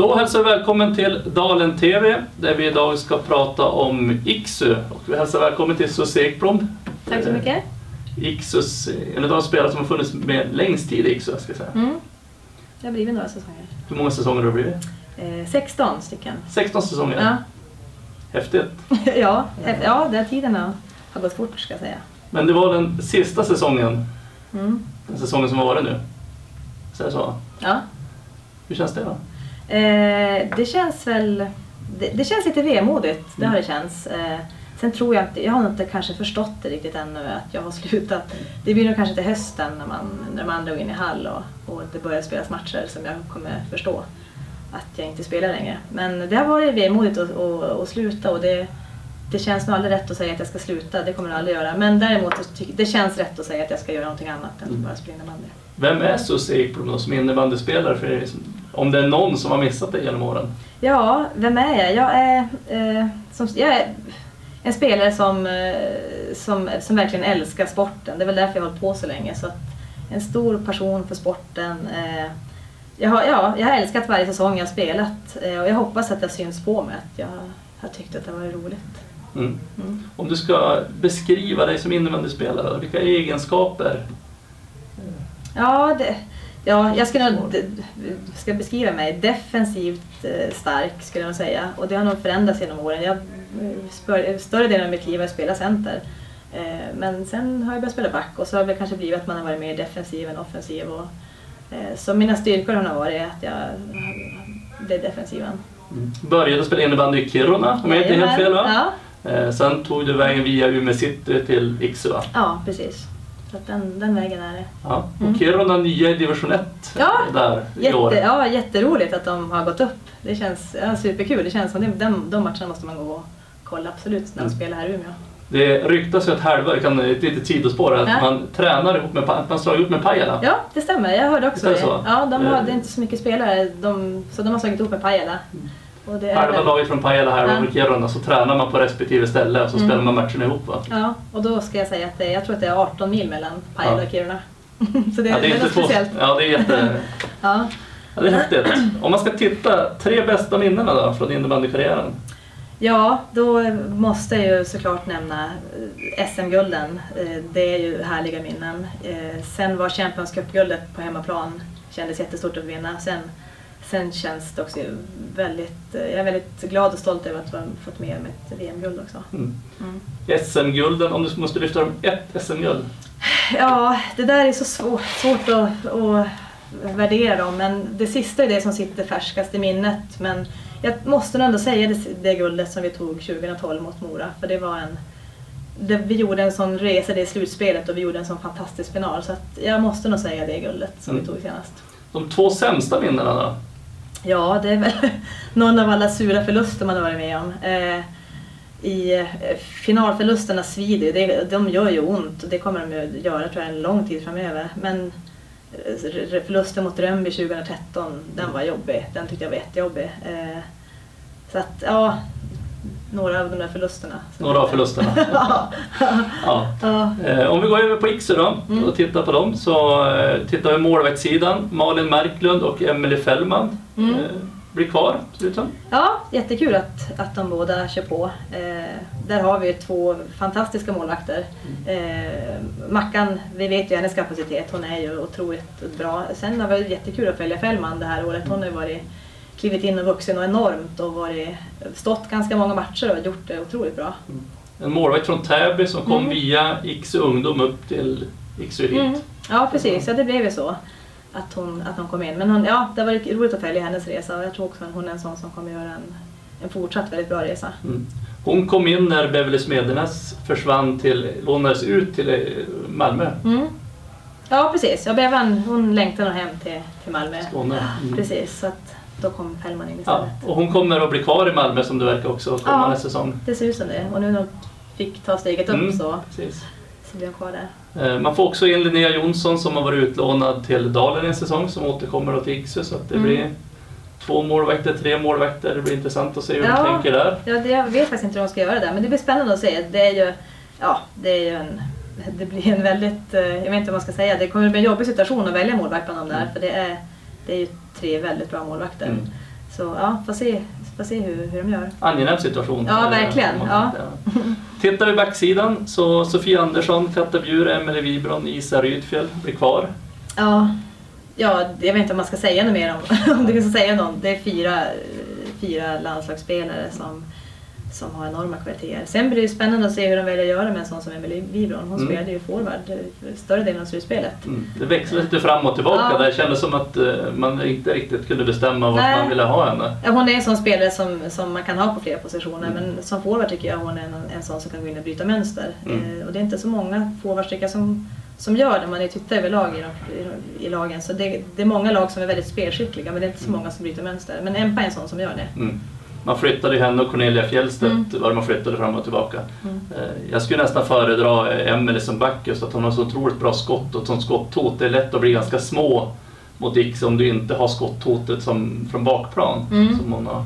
Då hälsar vi välkommen till Dalen TV där vi idag ska prata om Iksu. Och vi hälsar välkommen till Susie Ekblom. Tack så mycket. Iksus, en av de spelare som har funnits med längst tid i Iksu. Ska jag säga. Mm. Det har blivit några säsonger. Hur många säsonger har det blivit? Eh, 16 stycken. 16 säsonger? Ja, Häftigt. ja, ja den tiden har, gått fort ska jag säga. Men det var den sista säsongen, Mm. den säsongen som har varit nu. Så jag så. Ja. Hur känns det då? Eh, det känns väl... Det, det känns lite vemodigt, det har det Mm. känts. Eh, sen tror jag inte, jag har inte kanske förstått det riktigt ännu att jag har slutat. Det blir nog kanske till hösten när, man, när de andra går in i hall och, och det börjar spelas matcher som jag kommer förstå att jag inte spelar längre. Men det har varit vemodigt att, att, att sluta och det, det känns nog aldrig rätt att säga att jag ska sluta, det kommer jag aldrig göra. Men däremot det känns rätt att säga att jag ska göra någonting annat än Mm. bara spela innebandy. Vem är Susie Ekblom som innebandyspelare? För er som- om det är någon som har missat det genom åren. Ja, vem är jag? Jag är, eh, som, jag är en spelare som, eh, som, som verkligen älskar sporten. Det är väl därför jag har hållit på så länge. Så att en stor passion för sporten. Eh, jag, har, ja, jag har älskat varje säsong jag har spelat eh, och jag hoppas att det syns på mig att jag har tyckt att det har varit roligt. Mm. Mm. Om du ska beskriva dig som innebandyspelare, vilka egenskaper? Ja, det, ja jag ska, nog, ska beskriva mig defensivt eh, stark skulle jag nog säga. Och det har nog förändrats genom åren. Jag, eh, spör, större delen av mitt liv har jag spelat center. Eh, men sen har jag börjat spela back och så har det kanske blivit att man har varit mer defensiv än offensiv. Och, eh, så mina styrkor har nog varit att jag blev defensiven. Mm. Började spela innebandy i Kiruna, om jag inte är helt fel va? Ja, Eh, sen tog du vägen via Umeå City till Iksu ja precis. Så att den, den vägen är det. Ja. Och Mm. Kiruna nya i division 1 Ja, där i år. Jätte, ja, jätteroligt att de har gått upp. Det känns ja, superkul. Det känns som det, de, de matcherna måste man gå och kolla absolut när de Mm. spelar här i Umeå. Det ryktas ju att Hälva, jag kan ett litet sidospår, att Ja. man tränar ihop med, att man slår ihop med Pajala. Ja, det stämmer. Jag hörde också Är det det. så? Ja, de har, Eh. är inte så mycket spelare, de, så de har slagit ihop med Pajala. Och det Halva laget från Pajala här Ja. och Kiruna så tränar man på respektive ställe och så Mm. spelar man matcherna ihop va? Ja, och då ska jag säga att det, jag tror att det är 18 mil mellan Pajala Ja. och Kiruna. så det, Ja, det är, något två- speciellt. Ja, det är jätte... Ja. Ja, det är häftigt. Om man ska titta, tre bästa minnena då från innebandykarriären? Ja, då måste jag ju såklart nämna eh, SM-gulden. Eh, Det är ju härliga minnen. Eh, Sen var Champions Cup-guldet på hemmaplan kändes jättestort att vinna. Sen, sen känns det också väldigt, eh, jag är väldigt glad och stolt över att ha fått med mig ett VM-guld också. Mm. Mm. SM-gulden, om du måste lyfta fram ett SM-guld? Ja, det där är så svårt, svårt att, att värdera dem men det sista är det som sitter färskast i minnet. Men jag måste ändå säga det, det guldet som vi tog 2012 mot Mora för det var en det, vi gjorde en sån resa i slutspelet och vi gjorde en sån fantastisk final så att jag måste nog säga det guldet som Mm. vi tog senast. De två sämsta minnena då? Ja, det är väl någon av alla sura förluster man har varit med om. Eh, I eh, finalförlusterna svider ju. de gör ju ont och det kommer de ju göra tror jag en lång tid framöver. Men eh, förlusten mot Rönnby 2013, den var jobbig. Den tyckte jag var jättejobbig. Eh, så att, ja, några av de där förlusterna. Några av förlusterna. ja. Ja. ja. Eh, om vi går över på Iksu då Mm. och tittar på dem så tittar vi målvaktssidan. Malin Marklund och Emelie Fällman Mm. eh, blir kvar, ser det ut som. Ja, jättekul att, att de båda kör på. Eh, där har vi två fantastiska målvakter. Eh, Mackan, vi vet ju hennes kapacitet, hon är ju otroligt bra. Sen har det varit jättekul att följa Fällman det här året. Hon har varit, klivit in och vuxen och enormt och varit, stått ganska många matcher och gjort det otroligt bra. En målvakt från Täby som kom Mm. via Iksu ungdom upp till Iksu Elit. Mm. Ja, precis. Ja, det blev ju så. Att hon, att hon kom in. Men hon, ja, det varit roligt att följa hennes resa och jag tror också att hon är en sån som kommer göra en, en fortsatt väldigt bra resa. Mm. Hon kom in när Beverly Smedernäs försvann till, lånades ut till eh, Malmö, Mm. Ja precis, ja, Bevan hon längtar nog hem till, till Malmö. Skåne. Mm. Precis, så att då kom Pellman in Ja, istället. och hon kommer att bli kvar i Malmö som det verkar också kommande Ja. säsong. Det ser ut som det. Och nu när hon fick ta steget upp Mm. så, Precis. Blir hon kvar där. Eh, Man får också in Linnea Jonsson som har varit utlånad till Dalen en säsong som återkommer då till Iksu så att det Mm. blir två målvakter, tre målvakter. Det blir intressant att se hur de Ja. tänker där. Ja, det, jag vet faktiskt inte hur de ska göra där men det blir spännande att se. Det är ju, ja, det är ju en det blir en väldigt, eh, jag vet inte vad man ska säga, det kommer bli en jobbig situation att välja målvakt bland dem där Mm. för det är, det är ju tre väldigt bra målvakter. Mm. Så ja, får se, får se hur, hur de gör. Angenäm situation. Ja, Eh, verkligen, man- ja. Tittar vi backsidan så Sofia Andersson, Katta Bjur, Emelie Wibron, Isa Rydfjell blir kvar. Ja, ja, jag vet inte om man ska säga något mer om, om du ska säga något. Det är fyra, fyra landslagsspelare som, som har enorma kvaliteter. Sen blir det spännande att se hur de väljer att göra med en sån som Emelie Wibron. Hon Mm. spelade ju forward eh, större delen av slutspelet. Mm. Det växlade lite fram och tillbaka. Ja. där. Det kändes som att eh, man inte riktigt kunde bestämma vart Nej. man ville ha henne. Ja, hon är en sån spelare som, som man kan ha på flera positioner Mm. men som forward tycker jag hon är en, en sån som kan gå in och bryta mönster. Mm. Eh, och det är inte så många forwards som, som gör det. Man är tittar överlag i, de- i, i lagen. Så det, det är många lag som är väldigt spelskickliga men det är inte så Mm. många som bryter mönster. Men Empa är en sån som gör det. Man flyttade henne och Cornelia Fjellstedt, Mm. var man flyttade fram och tillbaka. Mm. Eh, Jag skulle nästan föredra eh, Emelie som back just att hon har så otroligt bra skott och ett sånt skotthot. Det är lätt att bli ganska små mot X om du inte har skotthotet som, från bakplan. Mm. Som hon har.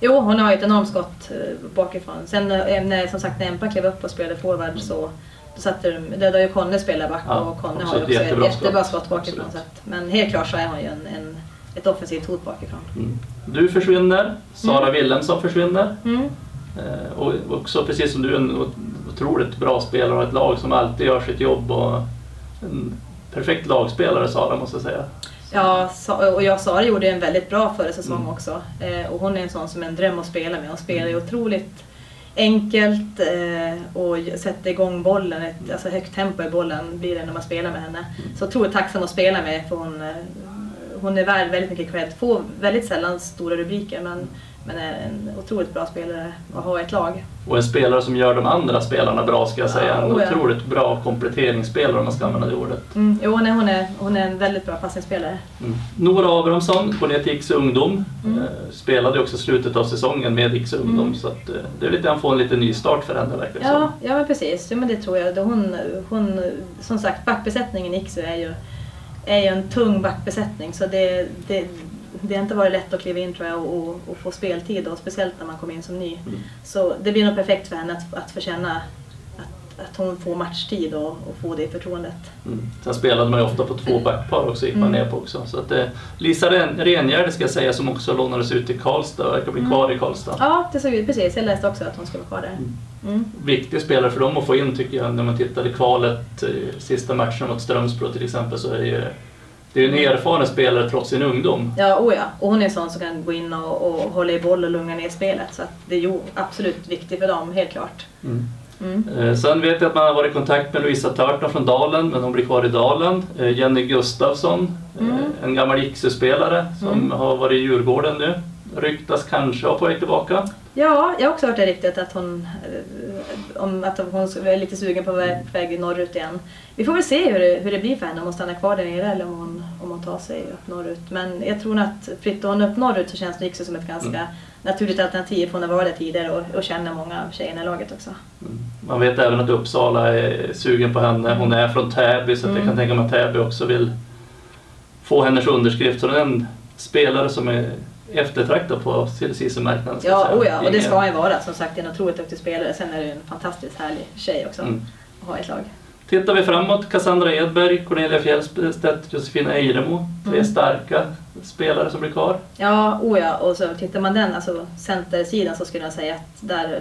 Jo, hon har ju ett enormt skott eh, bakifrån. Sen när, som sagt, när Empa klev upp och spelade forward så då satte de, där har ju Conny spelat back Ja, och Conny har ju ett också jättebra ett jättebra skott. skott bakifrån. Absolut. Så att, men helt klart så är hon ju en, en, ett offensivt hot bakifrån. Mm. Du försvinner, Sara Mm. Wilhelmsson försvinner. Mm. Eh, Och också precis som du en otroligt bra spelare och ett lag som alltid gör sitt jobb. Och en perfekt lagspelare Sara måste jag säga. Ja, och jag Sara gjorde en väldigt bra förra säsong Mm. också. Eh, och hon är en sån som är en dröm att spela med. Hon spelar ju otroligt enkelt eh, och sätter igång bollen. Ett, alltså högt tempo i bollen blir det när man spelar med henne. Så otroligt tacksam att spela med för hon, eh, hon är värd väldigt mycket cred. Får väldigt sällan stora rubriker men, men är en otroligt bra spelare att ha i ett lag. Och en spelare som gör de andra spelarna bra ska jag Ja, säga. En oh ja. otroligt bra kompletteringsspelare om man ska använda det ordet. Mm, jo, hon, är, hon, är, hon är en väldigt bra passningsspelare. Mm. Nora Abrahamsson till X ungdom. Mm. Eh, spelade också slutet av säsongen med X ungdom. Mm. Så att, eh, det är lite grann få en liten ny start för henne verkar det Ja, som. ja men precis. Ja, men det tror jag. Hon, hon, som sagt, backbesättningen i Iksu är ju, är ju en tung backbesättning. Så det, det, det har inte varit lätt att kliva in tror jag och, och, och få speltid. Och speciellt när man kommer in som ny. Mm. Så det blir nog perfekt för henne att, att få känna att, hon får matchtid och, och få det förtroendet. Mm. Sen spelade man ju ofta på två backpar också, gick man Mm. ner på också. Så att, eh, Lisa Ren- Rengärde ska jag säga som också lånades ut till Karlstad och verkar bli Mm. kvar i Karlstad. Ja, det såg ut precis. Jag läste också att hon skulle vara kvar där. Mm. Mm. Viktig spelare för dem att få in tycker jag när man tittade kvalet, eh, sista matchen mot Strömsbro till exempel så är det ju det är ju en erfaren spelare trots sin ungdom. Ja, oh ja. Och hon är en sån som kan gå in och, och hålla i boll och lugna ner spelet. Så att det är ju absolut viktigt för dem, helt klart. Mm. Mm. Sen vet jag att man har varit i kontakt med Louisa Törtner från Dalen, men hon blir kvar i Dalen. Eh, Jenny Gustafsson, eh, Mm. en gammal Iksu-spelare som Mm. har varit i Djurgården nu. Ryktas kanske vara på väg tillbaka. Ja, jag har också hört det riktigt att hon, om att hon är lite sugen på väg, väg norrut igen. Vi får väl se hur det, hur det blir för henne, om hon stannar kvar där nere eller om hon, om hon tar sig upp norrut. Men jag tror att flyttar hon upp norrut så känns det också som ett ganska Mm. Naturligt alternativ. Hon har varit där tidigare och, och känner många av tjejerna i laget också. Mm. Man vet även att Uppsala är sugen på henne. Hon är från Täby så att jag Mm. kan tänka mig att Täby också vill få hennes underskrift. Så det är en spelare som är eftertraktad på jag Ja, oh ja, och det ska han ju vara. Som sagt, en otroligt duktig spelare. Sen är det en fantastiskt härlig tjej också Mm. att ha i ett lag. Tittar vi framåt, Cassandra Edberg, Cornelia Fjellstedt, Josefina Eiremo. Tre Mm. starka spelare som blir kvar. Ja, oh ja, och så tittar man den, alltså centersidan så skulle jag säga att där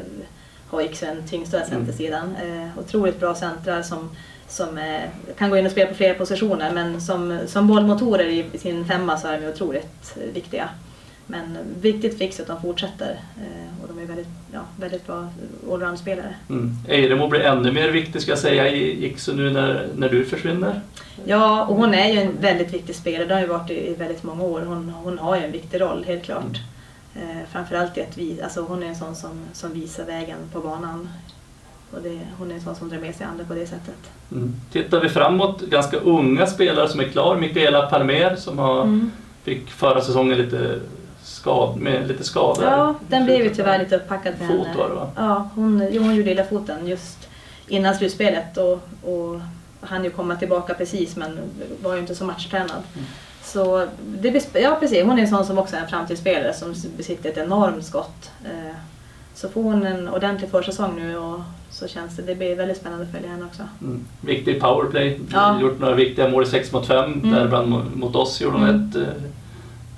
har Iksu den tyngsta Mm. centersidan. Eh, otroligt bra centrar som, som eh, kan gå in och spela på flera positioner men som, som bollmotorer i sin femma så är de ju otroligt eh, viktiga. Men viktigt fix att de fortsätter eh, och de är väldigt, ja, väldigt bra allround-spelare. Mm. Eiremo blir ännu mer viktig ska jag säga i Iksu nu när, när du försvinner. Ja, och hon är ju en väldigt viktig spelare. Det har ju varit i väldigt många år. Hon, hon har ju en viktig roll, helt klart. Eh, framförallt i att vi, alltså hon är en sån som, som visar vägen på banan. Och det, hon är en sån som drar med sig andra på det sättet. Mm. Tittar vi framåt, ganska unga spelare som är klar. Mikaela Palmer som har, Mm. fick förra säsongen lite, skad, med lite skador. Ja, den blev ju tyvärr lite upppackad för Fot var det va? Ja, hon, jo, hon gjorde illa foten just innan slutspelet och, och han ju komma tillbaka precis men var ju inte så matchtränad. Mm. Så det ja precis, hon är en sån som också är en framtidsspelare som besitter ett enormt skott. Eh, Så får hon en ordentlig försäsong nu och så känns det, det blir väldigt spännande att följa henne också. Mm. Viktig powerplay. Ja. Gjort några viktiga mål i 6 mot 5. Mm. Däribland mo- mot oss gjorde hon Mm. ett, eh,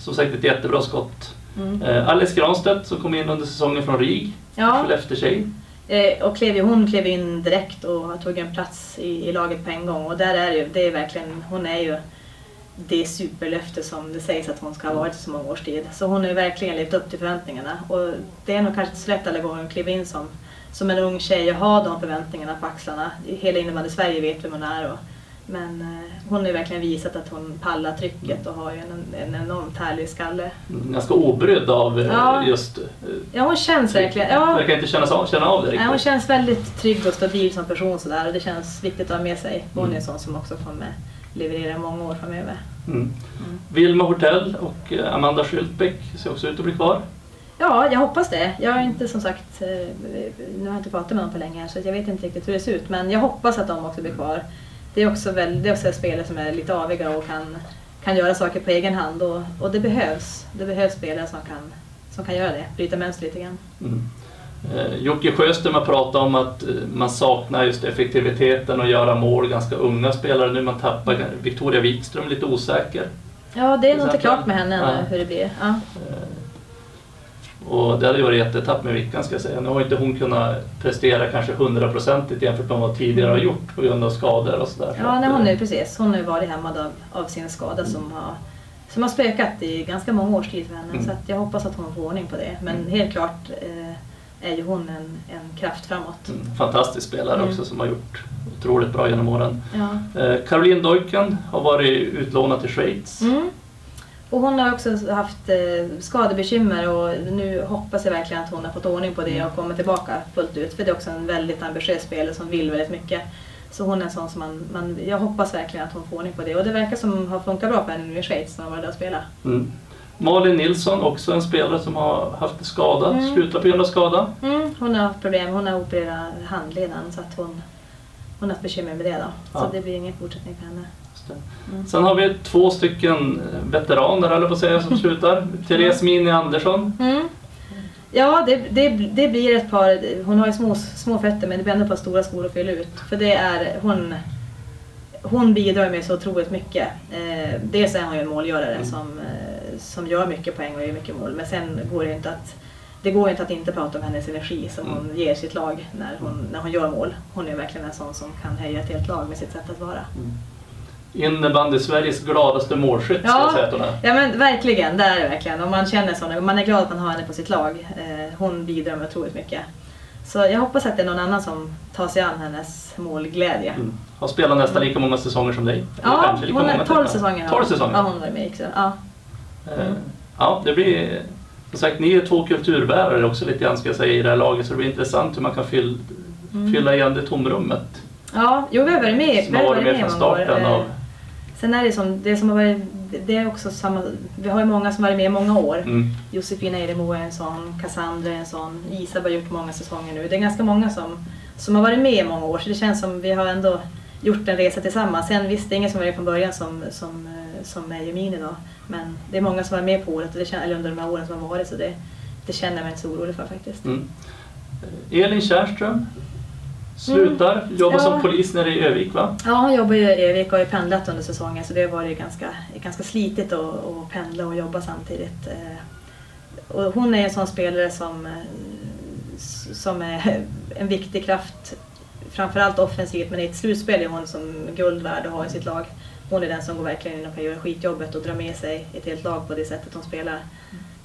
som sagt ett jättebra skott. Mm. Eh, Alice Granstedt som kom in under säsongen från RIG, Ja, Skellefteå-tjej. eh, och klev, hon klev in direkt och tog en plats i, i laget på en gång. Och där är ju, det är verkligen, hon är ju det superlöfte som det sägs att hon ska ha varit i så många års tid. Så hon har ju verkligen levt upp till förväntningarna. Och det är nog kanske inte så lätt alla gånger att kliva in som, som en ung tjej och ha de förväntningarna på axlarna. Hela innebandy Sverige vet vem hon är. Och, men eh, hon har verkligen visat att hon pallar trycket och har ju en, en enormt härlig skalle. Mm, Ganska obrydd av eh, Ja. just... eh, Ja, hon känns verkligen... Ja, Verkar inte kännas av, känna av det Nej, hon riktigt. känns väldigt trygg och stabil som person sådär och det känns viktigt att ha med sig. Hon är en sån som också kommer leverera många år framöver. Mm. Vilma Hortell och Amanda Schültbeck ser också ut att bli kvar. Ja, jag hoppas det. Jag har inte som sagt, nu har jag inte pratat med dem på länge så jag vet inte riktigt hur det ser ut men jag hoppas att de också blir kvar. Det är också, väl, det är också spelare som är lite aviga och kan, kan göra saker på egen hand och, och det behövs. Det behövs spelare som kan, som kan göra det, bryta mönster lite grann. Mm. Eh, Jocke Sjöström har pratat om att eh, man saknar just effektiviteten och göra mål. Ganska unga spelare nu. Man tappar Victoria Wikström lite osäker. Ja, det är nog inte klart med henne ännu Ja. hur det blir. Ja. Och det hade varit jättetapp med Vickan ska jag säga. Nu har inte hon kunnat prestera kanske hundraprocentigt jämfört med vad tidigare har gjort på grund av skador och sådär. Ja, nej, hon är precis. Hon har ju varit hämmad av, av sin skada som har, som har spökat i ganska många års tid för henne. Mm. Så jag hoppas att hon får ordning på det. Men Mm. helt klart eh, är ju hon en, en kraft framåt. Mm, Fantastisk spelare Mm. också som har gjort otroligt bra genom åren. Ja. Eh, Caroline Deuken har varit utlånad till Schweiz. Mm. Och hon har också haft eh, skadebekymmer och nu hoppas jag verkligen att hon har fått ordning på det och kommer tillbaka fullt ut. För det är också en väldigt ambitiös spelare som vill väldigt mycket. Så hon är en sån som man, man, jag hoppas verkligen att hon får ordning på det. Och det verkar som har funkat bra för henne nu i Schweiz när hon var där och spelade. Mm. Malin Nilsson, också en spelare som har haft skada, Mm. slutat på grund av skada. Mm, hon har haft problem. Hon har opererat handleden så att hon har haft bekymmer med det då. Så Ja. det blir ingen fortsättning för henne. Mm. Sen har vi två stycken eh, veteraner, eller på att säga, som slutar. Therese Mini Andersson. Mm. Ja, det, det, det blir ett par, hon har ju små, små fötter men det blir ändå ett par stora skor att fylla ut. För det är, hon, hon bidrar med så otroligt mycket. Eh, dels är hon ju en målgörare Mm. som, eh, som gör mycket poäng och gör mycket mål. Men sen går det inte att det går inte att inte prata om hennes energi som Mm. hon ger sitt lag när hon, när hon gör mål. Hon är verkligen en sån som kan höja ett helt lag med sitt sätt att vara. Innebandy Sveriges gladaste målskytt ska jag säga att hon är. ja men verkligen, det är det verkligen. Och man känner så, man är glad att man har henne på sitt lag. Eh, hon bidrar med otroligt mycket. Så jag hoppas att det är någon annan som tar sig an hennes målglädje. Mm. Har spelat nästan lika många säsonger som dig. Eller Ja, lika hon är till 12 och med. säsonger. 12 säsonger. Ja, hon var med också. Ja. Eh, Ja, det blir... Som sagt, ni är två kulturbärare också lite grann ska jag säga i det här laget. Så det blir intressant hur man kan fyll, Mm. fylla igen det tomrummet. ja, jo vi har varit med, Som har varit med från många år. starten Eh, av... Sen är det som, det som har varit, det är också samma, vi har ju många som har varit med i många år. Mm. Josefina Edemo är en sån, Cassandra är en sån, Isab har gjort många säsonger nu. Det är ganska många som, som har varit med i många år så det känns som vi har ändå gjort en resa tillsammans. Sen visst, det är ingen som var med från början som, som, eh, som är Jemini då. Men det är många som var med på året, och det kän- eller under de här åren som har varit så det, det känner jag mig inte så orolig för faktiskt. Mm. Elin Kärrström slutar, jobbar Ja. som polis nere i Övik va? Ja, hon jobbar ju i Evik och har pendlat under säsongen så det har varit ganska, ganska slitigt att, att pendla och jobba samtidigt. Eh, Och hon är en sån spelare som, eh, som är en viktig kraft, framförallt offensivt men i ett slutspel är hon som guld värd att ha i sitt lag. Hon är den som går verkligen in och kan göra skitjobbet och dra med sig ett helt lag på det sättet hon spelar.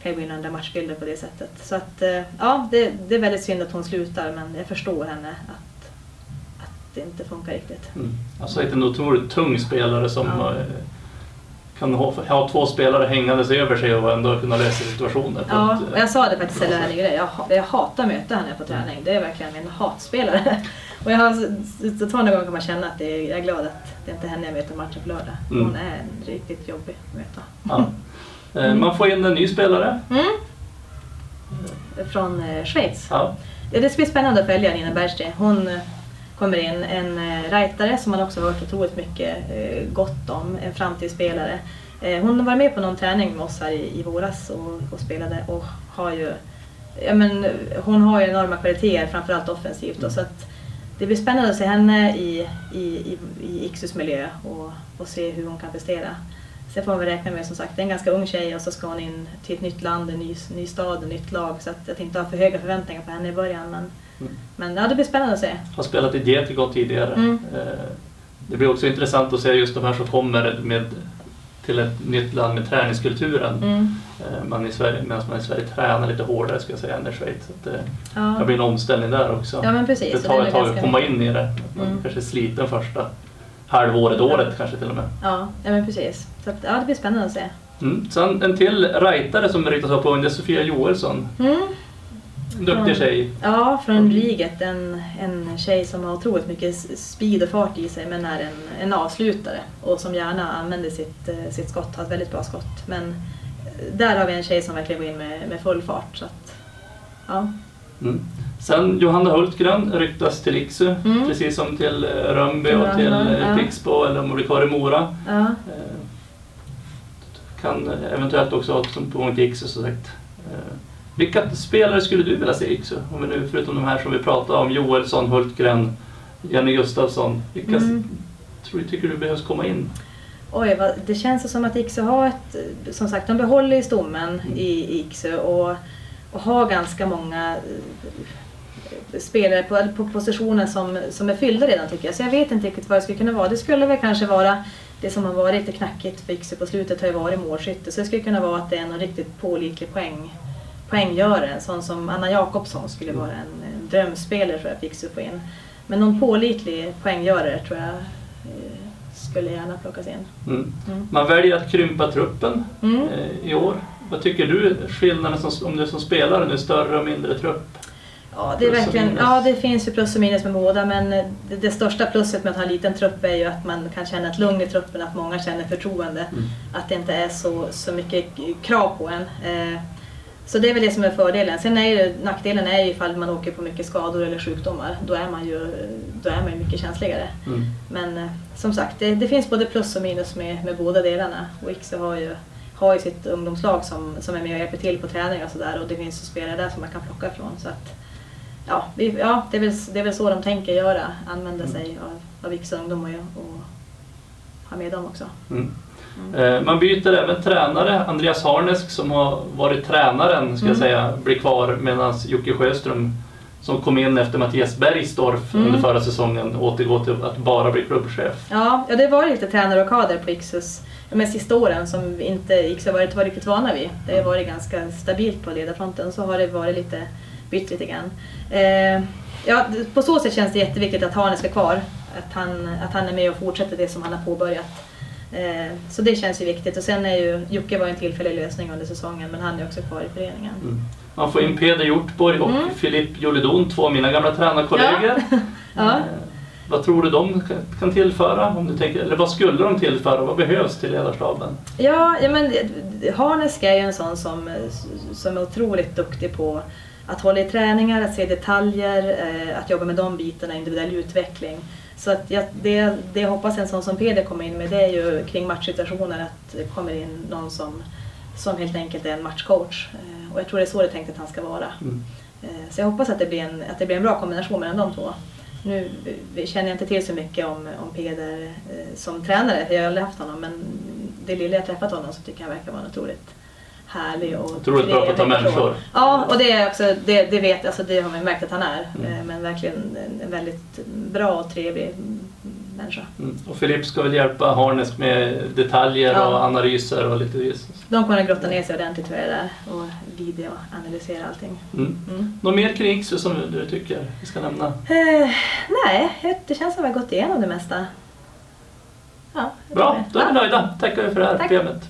Kan ju gå in och ändra matchbilder på det sättet. Så att, eh, ja, det, det är väldigt synd att hon slutar men jag förstår henne att, att det inte funkar riktigt. Mm. Alltså en otroligt tung spelare som Ja. eh, kan ha, ha två spelare hängandes över sig och ändå kunna lösa situationer. Ja, ett, eh, och jag sa det faktiskt till henne. Jag, jag hatar att möta henne på träning. Det är verkligen min hatspelare. Och jag har så- så två gånger kan man känna att det är, jag är glad att det inte är henne jag möter matchen på lördag. Mm. Hon är en riktigt jobbig att möta. ja. Eh, Man får in en ny spelare. Mm. Från eh, Schweiz. Ja. Det ska bli spännande att följa Nina Bergström. Hon eh, kommer in, en rightare som man också har hört otroligt mycket gott om, en framtidsspelare. Hon var med på någon träning med oss här i, i våras och, och spelade och har ju, ja men hon har ju enorma kvaliteter, framförallt offensivt. Då, så att det blir spännande att se henne i, i, i, i Iksus miljö och, och se hur hon kan prestera. Sen får man väl räkna med som sagt, det är en ganska ung tjej och så ska hon in till ett nytt land, en ny, ny stad, ett nytt lag. Så att jag inte ha för höga förväntningar på henne i början. Men, Mm. men ja, det blir spännande att se. Har spelat i Getigå tidigare. Mm. Eh, Det blir också intressant att se just de här som kommer med, till ett nytt land med träningskulturen. Mm. Eh, Man i Sverige, medan man i Sverige tränar lite hårdare ska jag säga än i Schweiz. Så det, Ja. det blir en omställning där också. ja, men precis. det tar ett tag att komma in i det. Man Mm. kanske är sliten första halvåret, året kanske till och med. Ja, ja men precis. Så att, ja, det blir spännande att se. Mm. Sen en till rightare som riktas upp är Sofia Joelsson. Mm. Duktig tjej. Ja, från Riget. En, en tjej som har otroligt mycket speed och fart i sig men är en, en avslutare och som gärna använder sitt, eh, sitt skott, har ett väldigt bra skott. Men eh, där har vi en tjej som verkligen går in med, med full fart. Så att, ja. Mm. Sen Johanna Hultgren ryktas till Iksu, Mm. precis som till eh, Rönnby och till ja. Pixbo eller om hon blir kvar i Mora. Ja. Kan eventuellt också ha som på Iksu som sagt. Vilka spelare skulle du vilja se i? Om vi nu, förutom de här som vi pratade om, Joelsson, Hultgren, Jenny Gustafsson. Vilka Mm. tror du, tycker du behövs komma in? Oj, vad, det känns som att Iksu har ett, som sagt, de behåller ju stommen i Iksu och, och har ganska många eh, spelare på, på positioner som, som är fyllda redan tycker jag. Så jag vet inte riktigt vad det skulle kunna vara. Det skulle väl kanske vara det som har varit lite knackigt för Iksu på slutet har ju varit målskytte. Så det skulle kunna vara att det är en riktigt pålitlig poäng, poänggörare. En sån som Anna Jakobsson skulle vara en, en drömspelare tror jag Iksu få in. Men någon pålitlig poänggörare tror jag eh, skulle gärna plockas in. Mm. Mm. Man väljer att krympa truppen Mm. eh, i år. Vad tycker du skillnaden som, om du som spelare nu, större och mindre trupp? Ja, det är verkligen, ja, det finns ju plus och minus med båda men det, det största plusset med att ha en liten trupp är ju att man kan känna ett lugn i truppen, att många känner förtroende. Mm. Att det inte är så, så mycket krav på en. Eh, så det är väl det som är fördelen. Sen är ju nackdelen är ju ifall man åker på mycket skador eller sjukdomar. Då är man ju, då är man ju mycket känsligare. Mm. Men eh, som sagt, det, det finns både plus och minus med, med båda delarna. Och Iksu har ju, har ju sitt ungdomslag som, som är med och hjälper till på träningar och sådär. Och det finns ju spelare där som man kan plocka ifrån. Så att, ja, vi, ja det, är väl, det är väl så de tänker göra. Använda Mm. sig av, av Iksu ungdomar och, och ha med dem också. Mm. Mm. Man byter även tränare. Andreas Harnesk som har varit tränaren ska Mm. säga blir kvar medan Jocke Sjöström som kom in efter Mattias Bergsdorf Mm. under förra säsongen återgår till att bara bli klubbchef. Ja, ja, det var lite tränarrockader på Iksus de här sista åren som inte Iksu har varit, varit riktigt vana vid. Det har varit ganska stabilt på ledarfronten så har det varit lite bytt lite grann. Eh, ja, på så sätt känns det jätteviktigt att Hane ska kvar. Att han, att han är med och fortsätter det som han har påbörjat. Eh, så det känns ju viktigt. Och sen är ju Jocke var en tillfällig lösning under säsongen men han är också kvar i föreningen. Mm. Man får in Peder Hjortborg och Mm. Filip Jolidon, två av mina gamla tränarkollegor. Ja. Eh, Vad tror du de kan- tillföra? Om du tänker, eller vad skulle de tillföra? Vad behövs till ledarstaben? Ja, ja men Harnesk är ju en sån som, som är otroligt duktig på att hålla i träningar, att se detaljer, eh, att jobba med de bitarna, individuell utveckling. Så att jag, det, det jag hoppas en sån som Peder kommer in med det är ju kring matchsituationer att det kommer in någon som, som helt enkelt är en matchcoach. Eh, och jag tror det är så det är tänkt att han ska vara. Mm. Eh, Så jag hoppas att det blir en, att det blir en bra kombination mellan de två. Nu känner jag inte till så mycket om, om Peder eh, som tränare, jag har aldrig haft honom, men det lilla jag träffat honom så tycker jag han verkar vara en otroligt härlig och Otroligt bra på att ta människor. Ja, och det, är också, det, det vet alltså det har man märkt att han är. Mm. Eh, Men verkligen en- väldigt bra och trevlig människa. Mm. Och Filip ska väl hjälpa Harnesk med detaljer Ja. och analyser och lite vis. De kommer att grotta ner sig ordentligt tror jag där och videoanalysera allting. Mm. Mm. Något mer kring Iksu som du tycker vi ska nämna? Eh, nej, det känns som att vi har gått igenom det mesta. Ja, Bra, tror då är vi nöjda. Tackar vi för det här Tack. programmet.